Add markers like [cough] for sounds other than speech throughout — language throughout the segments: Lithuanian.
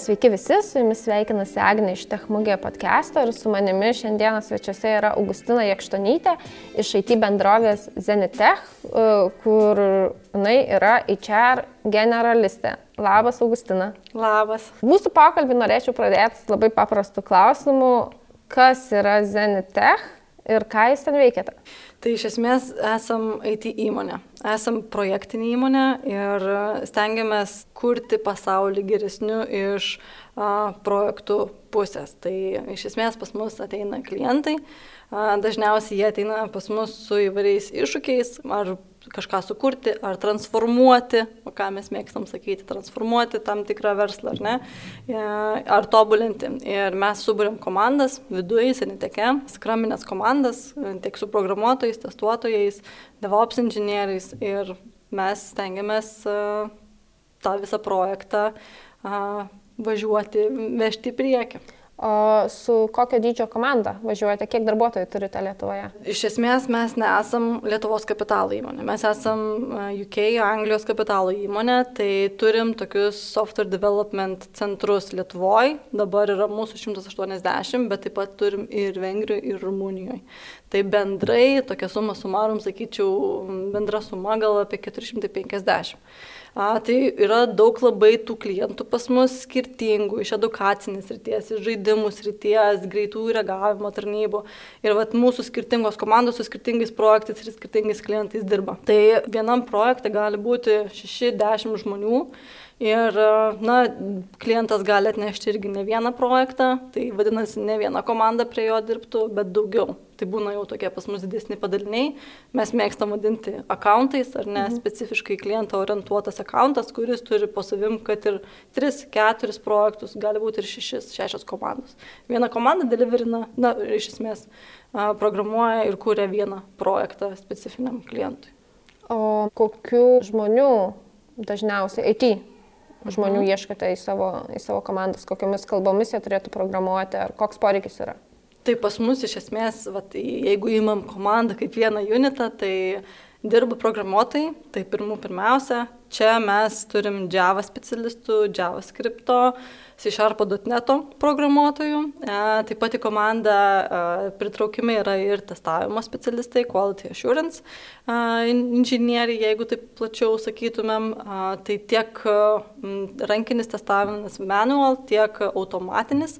Sveiki visi, su jumis sveikinasi Agnė iš Techmugė podcast'o ir su manimi šiandieną svečiuose yra Augustina Jekštonytė iš IT bendrovės Zenitech, e, kur jinai yra HR generalistė. Labas, Augustina. Labas. Mūsų pokalbį norėčiau pradėti labai paprastu klausimu, kas yra Zenitech ir ką jūs ten veikiate? Tai iš esmės esam IT įmonė, esam projektinė įmonė ir stengiamės kurti pasaulį geresniu iš a, projektų pusės. Tai iš esmės pas mus ateina klientai, a, dažniausiai jie ateina pas mus su įvairiais iššūkiais ar kažką sukurti ar transformuoti, o ką mes mėgstam sakyti, transformuoti tam tikrą verslą ar ne, e, ar tobulinti. Ir mes subūrėm komandas viduje, seniteke, skraminės komandas, e, tiek su programuotojais, testuotojais, DevOps inžinieriais ir mes stengiamės e, tą visą projektą važiuoti, vežti į priekį. O su kokio dydžio komanda važiuojate, kiek darbuotojų turite Lietuvoje? Iš esmės mes nesam Lietuvos kapitalo įmonė, mes esam e, UK, Anglijos kapitalo įmonė, tai turim tokius software development centrus Lietuvoje, dabar yra mūsų 180, bet taip pat turim ir Vengrijoje, ir Rumunijoje. Tai bendrai, tokia suma sumarum, sakyčiau, bendra suma gal apie 450. A, tai yra daug labai tų klientų pas mus skirtingų, iš edukacinės ryties, iš žaidimų ryties, greitų reagavimo tarnybų. Ir vat, mūsų skirtingos komandos su skirtingais projektais ir skirtingais klientais dirba. Tai vienam projekte gali būti 6-10 žmonių Ir, na, klientas gali atnešti irgi ne vieną projektą, tai vadinasi, ne viena komanda prie jo dirbtų, bet daugiau. Tai būna jau tokie pas mus didesni padaliniai. Mes mėgstam vadinti accountais, ar ne, mhm. specifiškai klientą orientuotas accountas, kuris turi po savim, kad ir 3-4 projektus, gali būti ir 6-6 komandos. Viena komanda deliverina, na, iš esmės, programuoja ir kūrė vieną projektą specifiniam klientui. O kokių žmonių dažniausiai IT žmonių mhm. ieškote į savo, į savo komandas, kokiamis kalbomis jie turėtų programuoti, ar koks poreikis yra? Tai pas mus iš esmės, vat, jeigu įmam komandą kaip vieną unitą, tai dirba programuotojai, tai pirmų pirmiausia, čia mes turim Java specialistų, JavaScript, C-Sharp.net programuotojų, e, taip pat į komandą e, pritraukimi yra ir testavimo specialistai, Quality Assurance e, inžinieriai, jeigu taip plačiau sakytumėm, tai tiek rankinis testavimas manual, tiek automatinis.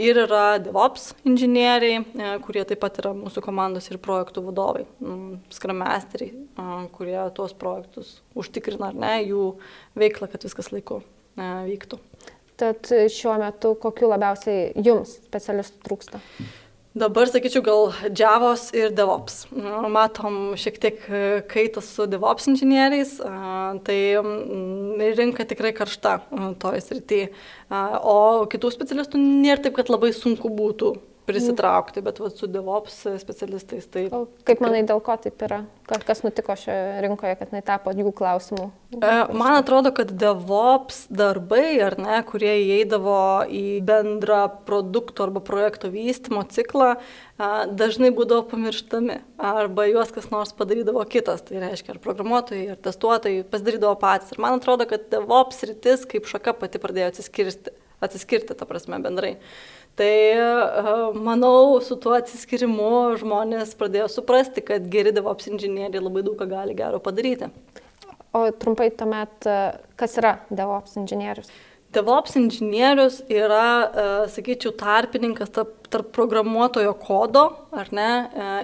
Ir yra DevOps inžinieriai, kurie taip pat yra mūsų komandos ir projektų vadovai, skramesteriai, kurie tuos projektus užtikrina ar ne, jų veiklą, kad viskas laiku vyktų. Tad šiuo metu kokiu labiausiai jums specialistų trūksta? Dabar sakyčiau gal Javos ir DevOps. Matom šiek tiek e, kaitas su DevOps inžinieriais, tai rinka tikrai karšta toje srityje. O kitų specialistų nėra taip, kad labai sunku būtų prisitraukti, bet vat, su DevOps specialistais tai... O kaip manai, dėl ko taip yra? Kas nutiko šioje rinkoje, kad jinai tapo jų klausimų? E, man atrodo, kad DevOps darbai, ar ne, kurie įeidavo į bendrą produkto arba projekto vystimo ciklą, dažnai būdavo pamirštami. Arba juos kas nors padarydavo kitas, tai reiškia, ar programuotojai, ar testuotojai pasidarydavo patys. Ir man atrodo, kad DevOps rytis kaip šaka pati pradėjo atsiskirti, atsiskirti, ta prasme, bendrai. Tai manau, su tuo atsiskirimu žmonės pradėjo suprasti, kad geri DevOps inžinieriai labai daug ką gali gero padaryti. O trumpai tuomet, kas yra DevOps inžinierius? DevOps inžinierius yra, sakyčiau, tarpininkas tarp, tarp programuotojo kodo, ar ne,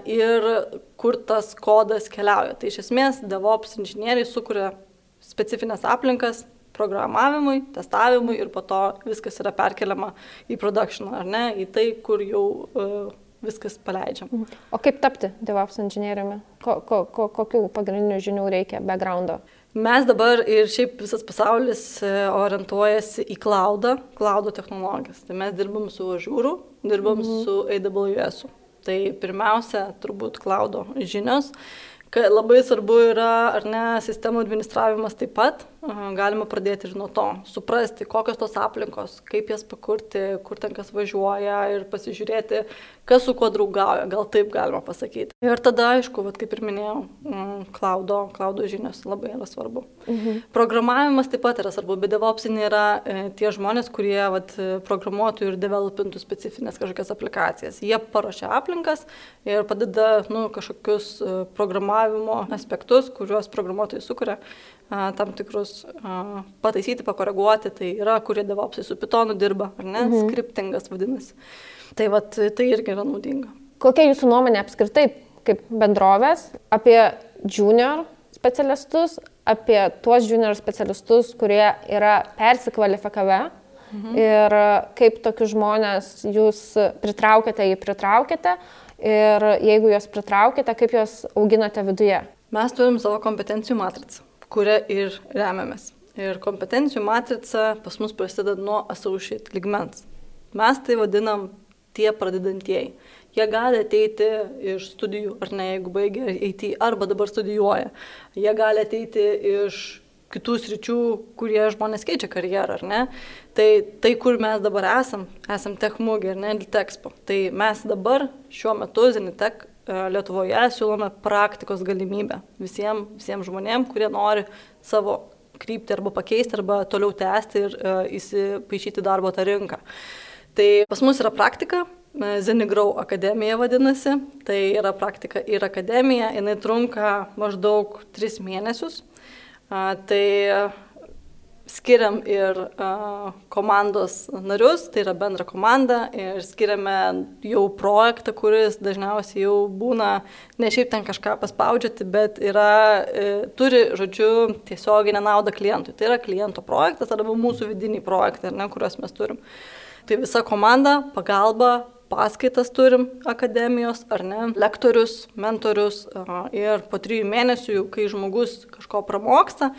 ir kur tas kodas keliauja. Tai iš esmės DevOps inžinieriai sukuria specifines aplinkas, programavimui, testavimui ir po to viskas yra perkeliama į production, ar ne, į tai, kur jau uh, viskas paleidžiam. Mhm. O kaip tapti DevOps inžinieriumi? Ko, ko, ko, kokių pagrindinių žinių reikia, backgroundo? Mes dabar ir šiaip visas pasaulis e, orientuojasi į cloudą, cloudo technologijas. Tai mes dirbam su Azure, dirbam mhm. su AWS. -u. Tai pirmiausia, turbūt cloudo žinios Labai svarbu yra, ar ne, sistemų administravimas taip pat, galima pradėti ir nuo to. Suprasti, kokios tos aplinkos, kaip jas pakurti, kur ten kas važiuoja ir pasižiūrėti, kas su kuo draugauja, gal taip galima pasakyti. Ir tada, aišku, vat, kaip ir minėjau, klaudo, klaudo žinios labai yra svarbu. Mhm. Programavimas taip pat yra svarbu, bet DevOps nėra e, tie žmonės, kurie vat, programuotų ir developintų specifines kažkokias aplikacijas. Jie paruošia aplinkas ir padeda nu, kažkokius e, programavimo aspektus, kuriuos programuotojai sukuria tam tikrus a, pataisyti, pakoreguoti, tai yra, kurie devopsai su pitonu dirba, ar ne, mhm. skriptingas vadinasi. Tai, vat, tai irgi yra naudinga. Kokia jūsų nuomonė apskritai kaip bendrovės apie junior specialistus, apie tuos junior specialistus, kurie yra persikvalifikavę mhm. ir kaip tokius žmonės jūs pritraukėte, jį pritraukėte ir jeigu juos pritraukėte, kaip juos auginate viduje? Mes turim savo kompetencijų matricą kuria ir remiamės. Ir kompetencijų matrica pas mus prasideda nuo associate ligmens. Mes tai vadinam tie pradedantieji. Jie gali ateiti iš studijų, ar ne, jeigu baigia IT, arba dabar studijuoja. Jie gali ateiti iš kitų sričių, kurie žmonės keičia karjerą, ar ne? Tai tai, kur mes dabar esam, esam Techmugė ir ne Litexpo. Tai mes dabar šiuo metu Zenitech E, Lietuvoje siūlome praktikos galimybę visiems visiem žmonėms, kurie nori savo kryptį arba pakeisti, arba toliau tęsti ir uh, įsipaišyti darbo tą rinką. Tai pas mus yra praktika, e, Zenigrau akademija vadinasi, tai yra praktika ir akademija, jinai trunka maždaug 3 mėnesius. Uh, tai skiriam ir uh, komandos narius, tai yra bendra komanda, ir skiriame jau projektą, kuris dažniausiai jau būna ne šiaip ten kažką paspaudžiati, bet yra, e, turi, žodžiu, tiesioginę naudą klientui. Tai yra kliento projektas arba mūsų vidiniai projektai, ne, kuriuos mes turim. Tai visa komanda, pagalba, paskaitas turim akademijos, ar ne, lektorius, mentorius ir po trijų mėnesių, kai žmogus kažko pramoksta,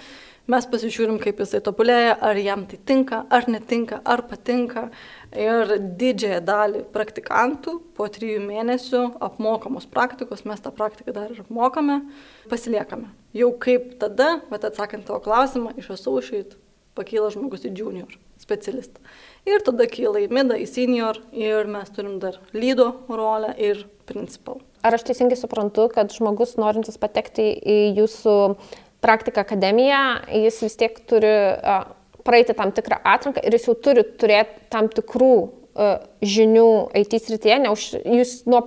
mes pasižiūrim, kaip jisai tobulėja, ar jam tai tinka, ar netinka, ar patinka. Ir didžiąją dalį praktikantų po trijų mėnesių apmokamos praktikos, mes tą praktiką dar ir apmokame, pasiliekame. Jau kaip tada, bet atsakant tavo klausimą, iš associate pakyla žmogus į junior specialistą. Ir tada kyla į midą, į senior ir mes turim dar lydo rolę ir principal. Ar aš teisingai suprantu, kad žmogus norintis patekti į jūsų praktiką akademiją, jis vis tiek turi praeiti tam tikrą atranką ir jis jau turi turėti tam tikrų žinių IT srityje, neuž, jūs nuo,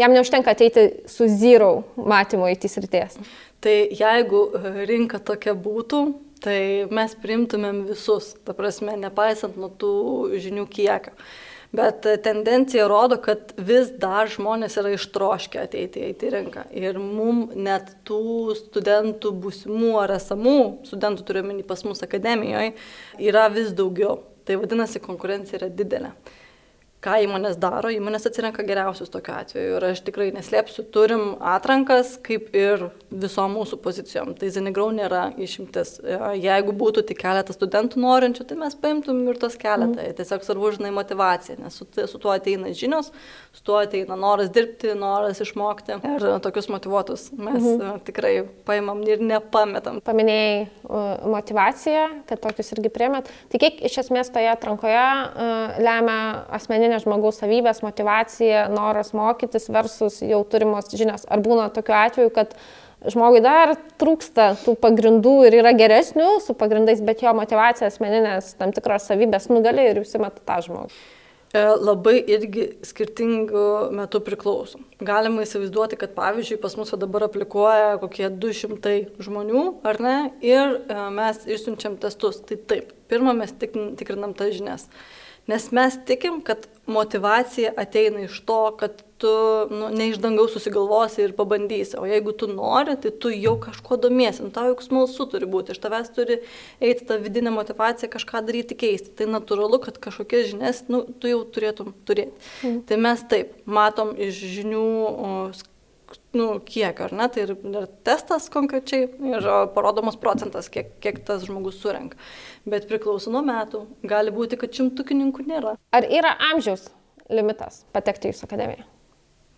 jam neužtenka ateiti su zero matymo IT srities. Tai jeigu rinka tokia būtų, tai mes primtumėm visus, ta prasme, nepaisant nuo tų žinių kiekio. Bet tendencija rodo, kad vis dar žmonės yra ištroškę ateiti į rinką. Ir mums net tų studentų būsimų ar esamų, studentų turiuomenį pas mus akademijoje, yra vis daugiau. Tai vadinasi, konkurencija yra didelė ką įmonės daro, įmonės atsirenka geriausius tokiu atveju. Ir aš tikrai neslėpsiu, turim atrankas kaip ir visom mūsų pozicijom. Tai Zenigrau nėra išimtis. E, jeigu būtų tik keletas studentų norinčių, tai mes paimtum ir tos keletą. Mm. Tiesiog svarbu, žinai, motivacija, nes su, su tuo ateina žinios, su tuo ateina noras dirbti, noras išmokti. Ir tokius motivuotus mes mm tikrai paimam ir nepametam. Paminėjai motivaciją, kad tokius irgi priemėt. Tai kiek iš esmės toje atrankoje uh, lemia asmeninė asmeninės žmogaus savybės, motivacija, noras mokytis versus jau turimos žinios. Ar būna tokiu atveju, kad žmogui dar trūksta tų pagrindų ir yra geresnių su pagrindais, bet jo motivacija asmeninės tam tikros savybės nugali ir jūs įmeta tą žmogų. E, labai irgi skirtingų metų priklauso. Galima įsivaizduoti, kad pavyzdžiui pas mus dabar aplikuoja kokie 200 žmonių, ar ne, ir e, mes išsiunčiam testus. Tai taip, pirmą mes tikrinam tas žinias. Nes mes tikim, kad motivacija ateina iš to, kad tu nu, ne iš dangaus susigalvosi ir pabandysi, o jeigu tu nori, tai tu jau kažko domiesi, nu, tau juk smalsu turi būti, iš tavęs turi eiti ta vidinė motivacija kažką daryti, keisti. Tai natūralu, kad kažkokias žinias nu, tu jau turėtum turėti. Mm. Tai mes taip matom iš žinių nu, kiek, ar ne, tai ir, ir testas konkrečiai, ir parodomas procentas, kiek, kiek tas žmogus surenka. Bet priklauso nuo metų, gali būti, kad šimtukininkų nėra. Ar yra amžiaus limitas patekti į jūsų akademiją?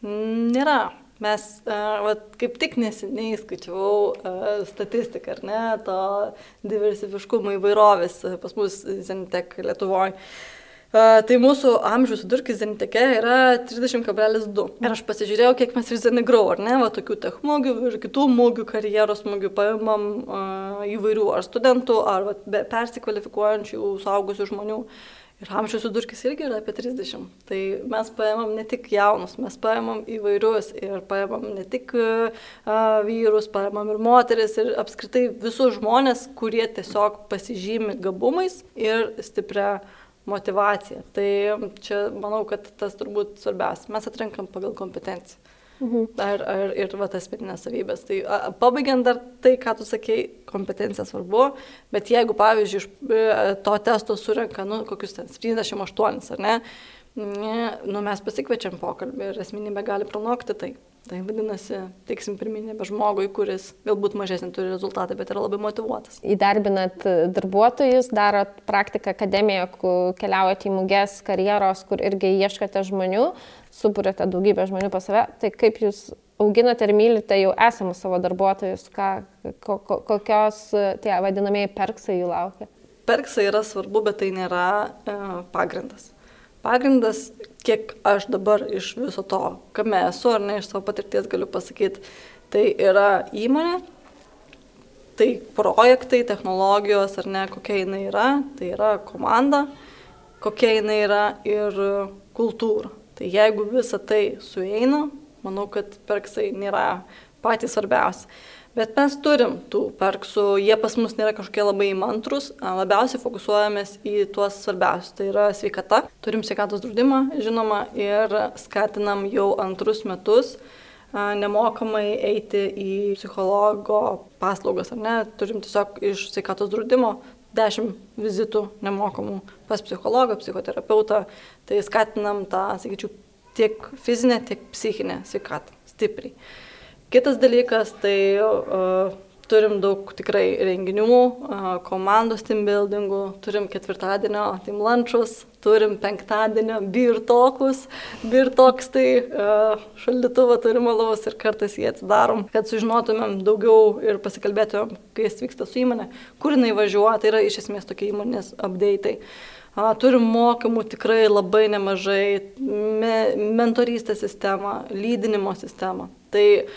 Nėra. Mes, uh, vat, kaip tik neseniai skaičiavau uh, statistiką, ar ne, to diversifiškumo įvairovės pas mus Zentek Lietuvoje. Tai mūsų amžiaus vidurkis Zeniteke yra 30,2. Ir aš pasižiūrėjau, kiek mes ir Zenigrau, ar ne, va tokių technologijų ir kitų mūgių, karjeros mūgių paimam įvairių, ar studentų, ar va, persikvalifikuojančių suaugusių žmonių. Ir amžiaus vidurkis irgi yra apie 30. Tai mes paėmam ne tik jaunus, mes paėmam įvairius ir paėmam ne tik uh, vyrus, paėmam ir moteris ir apskritai visus žmonės, kurie tiesiog pasižymi gabumais ir stipria uh, motivacija. Tai čia manau, kad tas turbūt svarbiausia. Mes atrenkam pagal kompetenciją. Mhm. Ar, ar, ir va tas asmeninės savybės. Tai a, pabaigiant dar tai, ką tu sakei, kompetencija svarbu, bet jeigu, pavyzdžiui, iš e, to testo surenka, nu, kokius ten 78, ar ne, nu, mes pasikviečiam pokalbį ir asmenybė gali pranokti tai. Tai vadinasi, teiksim pirminėme žmogui, kuris galbūt mažesnį turi rezultatą, bet yra labai motivuotas. Įdarbinat darbuotojus, darot praktiką akademiją, keliaujate į mugės karjeros, kur irgi ieškate žmonių, subūrėte daugybę žmonių pas save. Tai kaip jūs auginate ir mylite jau esamus savo darbuotojus, ką, ko, ko, kokios tie vadinamieji perksai jų laukia? Perksai yra svarbu, bet tai nėra e, pagrindas pagrindas, kiek aš dabar iš viso to, kame esu, ar ne iš savo patirties galiu pasakyti, tai yra įmonė, tai projektai, technologijos, ar ne, kokia jinai yra, tai yra komanda, kokia jinai yra ir kultūra. Tai jeigu visa tai sueina, manau, kad perksai nėra patys svarbiausi. Bet mes turim tų perksų, jie pas mus nėra kažkokie labai įmantrus, labiausiai fokusuojamės į tuos svarbiausius. Tai yra sveikata, turim sveikatos draudimą, žinoma, ir skatinam jau antrus metus nemokamai eiti į psichologo paslaugas, ar ne, turim tiesiog iš sveikatos draudimo 10 vizitų nemokamų pas psichologą, psichoterapeutą, tai skatinam tą, sakyčiau, tiek fizinę, tiek psichinę sveikatą stipriai. Kitas dalykas, tai uh, turim daug tikrai renginių, uh, komandos team buildingų, turim ketvirtadienio team lunchus, turim penktadienio birtokus, birtoks tai uh, šaldytuvą turim alavus ir kartais jį atsidarom, kad sužinotumėm daugiau ir pasikalbėtumėm, kai jis vyksta su įmonė, kur jinai važiuoja, tai yra iš esmės tokie įmonės update'ai. A, turim mokymų tikrai labai nemažai, me, mentorystės sistemą, lydinimo sistemą. Tai uh,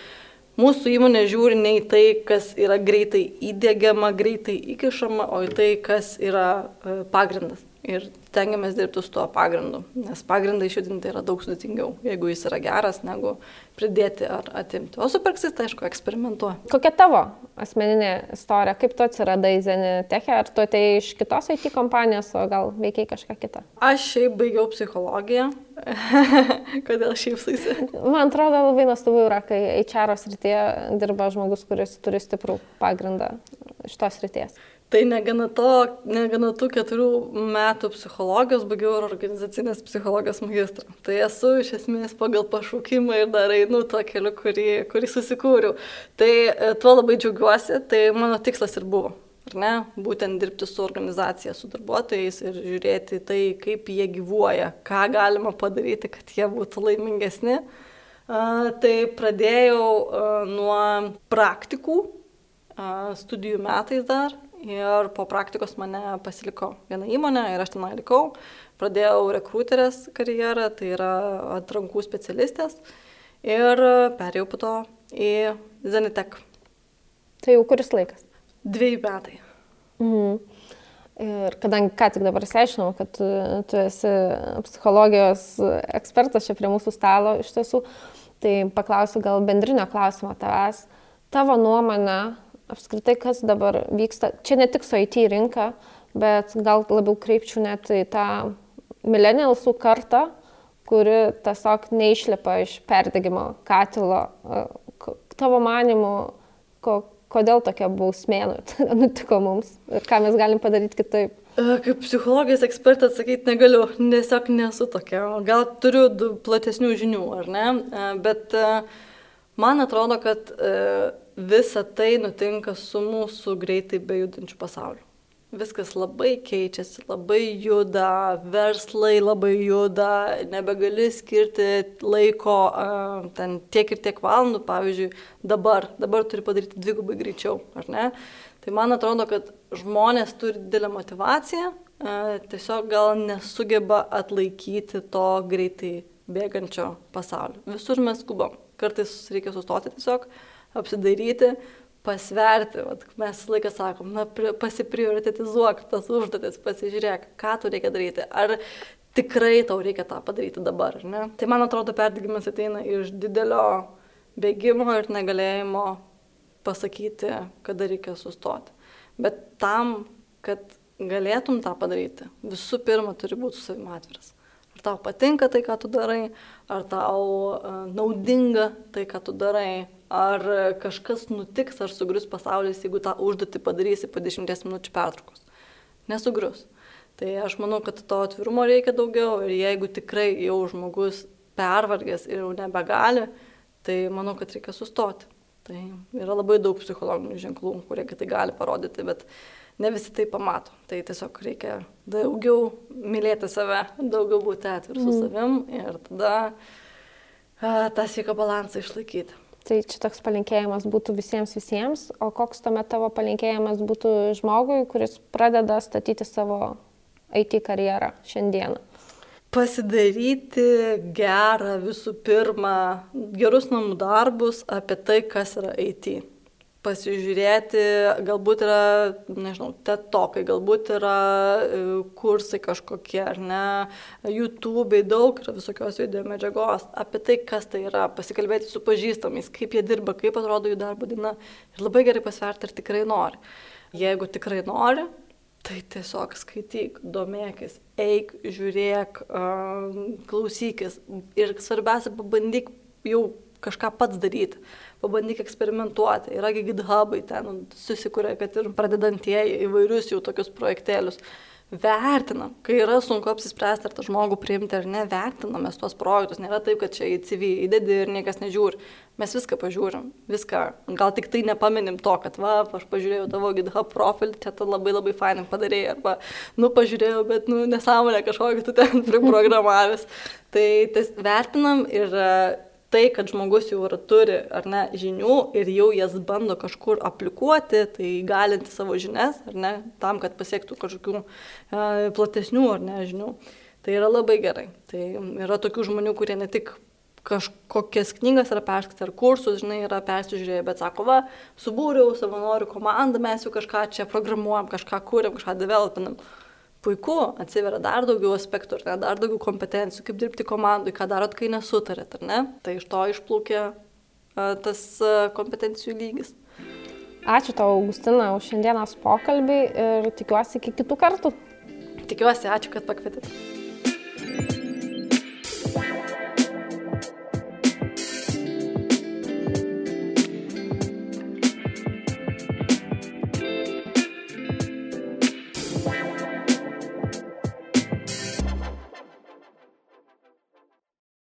mūsų įmonė žiūri ne į tai, kas yra greitai įdėgiama, greitai įkišama, o į tai, kas yra e, pagrindas. Ir tengiamės dirbti su tuo pagrindu, nes pagrindą išjudinti yra daug sudėtingiau, jeigu jis yra geras, negu pridėti ar atimti. O su perksis, tai aišku, eksperimentuoja. Kokia tavo asmeninė istorija, kaip tu atsiradai Zeniteche, ar tu atei iš kitos IT kompanijos, o gal veikiai kažką kitą? Aš šiaip baigiau psichologiją. [laughs] Kodėl šypsaisi? Man atrodo labai nuostabu yra, kai HR srityje dirba žmogus, kuris turi stiprų pagrindą šitos srities. Tai negana to, negana tų keturių metų psichologijos, baigiau ir organizacinės psichologijos magistrą. Tai esu iš esmės pagal pašaukimą ir dar einu to keliu, kurį, kurį susikūriau. Tai e, tuo labai džiaugiuosi, tai mano tikslas ir buvo. Ar ne? Būtent dirbti su organizacija, su darbuotojais ir žiūrėti tai, kaip jie gyvuoja, ką galima padaryti, kad jie būtų laimingesni. Tai pradėjau nuo praktikų, studijų metais dar, Ir po praktikos mane pasiliko viena įmonė ir aš tenai likau. Pradėjau rekruterės karjerą, tai yra atrankų specialistės. Ir perėjau po to į Zenitek. Tai jau kuris laikas? Dviejų metai. Mhm. Ir kadangi ką tik dabar išsiaiškinau, kad tu, tu esi psichologijos ekspertas čia prie mūsų stalo iš tiesų, tai paklausiu gal bendrinio klausimo tavęs. Tavo nuomonė, apskritai, kas dabar vyksta, čia ne tik su IT rinka, bet gal labiau kreipčiau net į tą millennialsų kartą, kuri tiesiog neišlipa iš perdegimo katilo. Tavo manimu, ko, kodėl tokia bausmė [laughs] nutiko mums ir ką mes galim padaryti kitaip? Kaip psichologijos ekspertas sakyti negaliu, tiesiog nesu tokia. Gal turiu platesnių žinių, ar ne? Bet man atrodo, kad visa tai nutinka su mūsų greitai bejudančiu pasauliu. Viskas labai keičiasi, labai juda, verslai labai juda, nebegali skirti laiko ten tiek ir tiek valandų, pavyzdžiui, dabar, dabar turi padaryti dvigubai greičiau, ar ne? Tai man atrodo, kad žmonės turi didelę motivaciją, tiesiog gal nesugeba atlaikyti to greitai bėgančio pasaulio. Visur mes skubam, kartais reikia sustoti tiesiog, apsidairyti, pasverti, vat, mes laiką sakom, na, pasiprioritizuok tas užduotis, pasižiūrėk, ką tu reikia daryti, ar tikrai tau reikia tą padaryti dabar, ne? Tai man atrodo, perdegimas ateina iš didelio bėgimo ir negalėjimo pasakyti, kada reikia sustoti. Bet tam, kad galėtum tą padaryti, visų pirma turi būti su savimi atviras. Ar tau patinka tai, ką tu darai, ar tau uh, naudinga tai, ką tu darai, ar kažkas nutiks, ar sugrius pasaulis, jeigu tą užduotį padarysi po 10 minučių pertraukos. Nesugrius. Tai aš manau, kad to atvirumo reikia daugiau ir jeigu tikrai jau žmogus pervargęs ir jau nebegali, tai manau, kad reikia sustoti. Tai yra labai daug psichologinių ženklų, kurie tai gali parodyti, bet ne visi tai pamato. Tai tiesiog reikia daugiau mylėti save, daugiau būti atvirų su mm. savim ir tada a, tą sveiką balansą išlaikyti. Tai čia toks palinkėjimas būtų visiems visiems, o koks tuomet tavo palinkėjimas būtų žmogui, kuris pradeda statyti savo IT karjerą šiandieną? Pasidaryti gerą visų pirma, gerus namų darbus apie tai, kas yra IT pasižiūrėti, galbūt yra, nežinau, tetokai, galbūt yra e, kursai kažkokie, ar ne, YouTube'ai daug yra visokios video medžiagos apie tai, kas tai yra, pasikalbėti su pažįstamais, kaip jie dirba, kaip atrodo jų darbo diena ir labai gerai pasverti, ar tikrai nori. Jeigu tikrai nori, tai tiesiog skaityk, domėkis, eik, žiūrėk, klausykis ir svarbiausia, pabandyk jau kažką pats daryti pabandyk eksperimentuoti. Yra GitHubai ten susikūrė, kad ir pradedantieji įvairius jau tokius projektėlius. Vertinam, kai yra sunku apsispręsti, ar tą žmogų priimti ar ne, vertinam mes tuos projektus. Nėra taip, kad čia į CV įdedi ir niekas nežiūri. Mes viską pažiūrim, viską. Gal tik tai nepaminim to, kad va, aš pažiūrėjau tavo GitHub profilį, čia tu labai labai fainai padarėjai, arba, nu, pažiūrėjau, bet, nu, nesąmonė kažkokia tu ten [laughs] priprogramavęs. tai tas vertinam ir tai, kad žmogus jau yra, turi ar ne žinių ir jau jas bando kažkur aplikuoti, tai galinti savo žinias, ar ne, tam, kad pasiektų kažkokių e, platesnių ar ne žinių. Tai yra labai gerai. Tai yra tokių žmonių, kurie ne tik kažkokias knygas yra perskaitę ar kursus, žinai, yra persižiūrėję, bet sako, va, subūriau savanorių komandą, mes jau kažką čia programuojam, kažką kūrėm, kažką developinam puiku, atsiveria dar daugiau aspektų, ne, dar daugiau kompetencijų, kaip dirbti komandai, ką darot, kai nesutarėt, ar ne? Tai iš to išplūkė tas kompetencijų lygis. Ačiū tau, Augustina, už šiandienos pokalbį ir tikiuosi iki kitų kartų. Tikiuosi, ačiū, kad pakvietėte.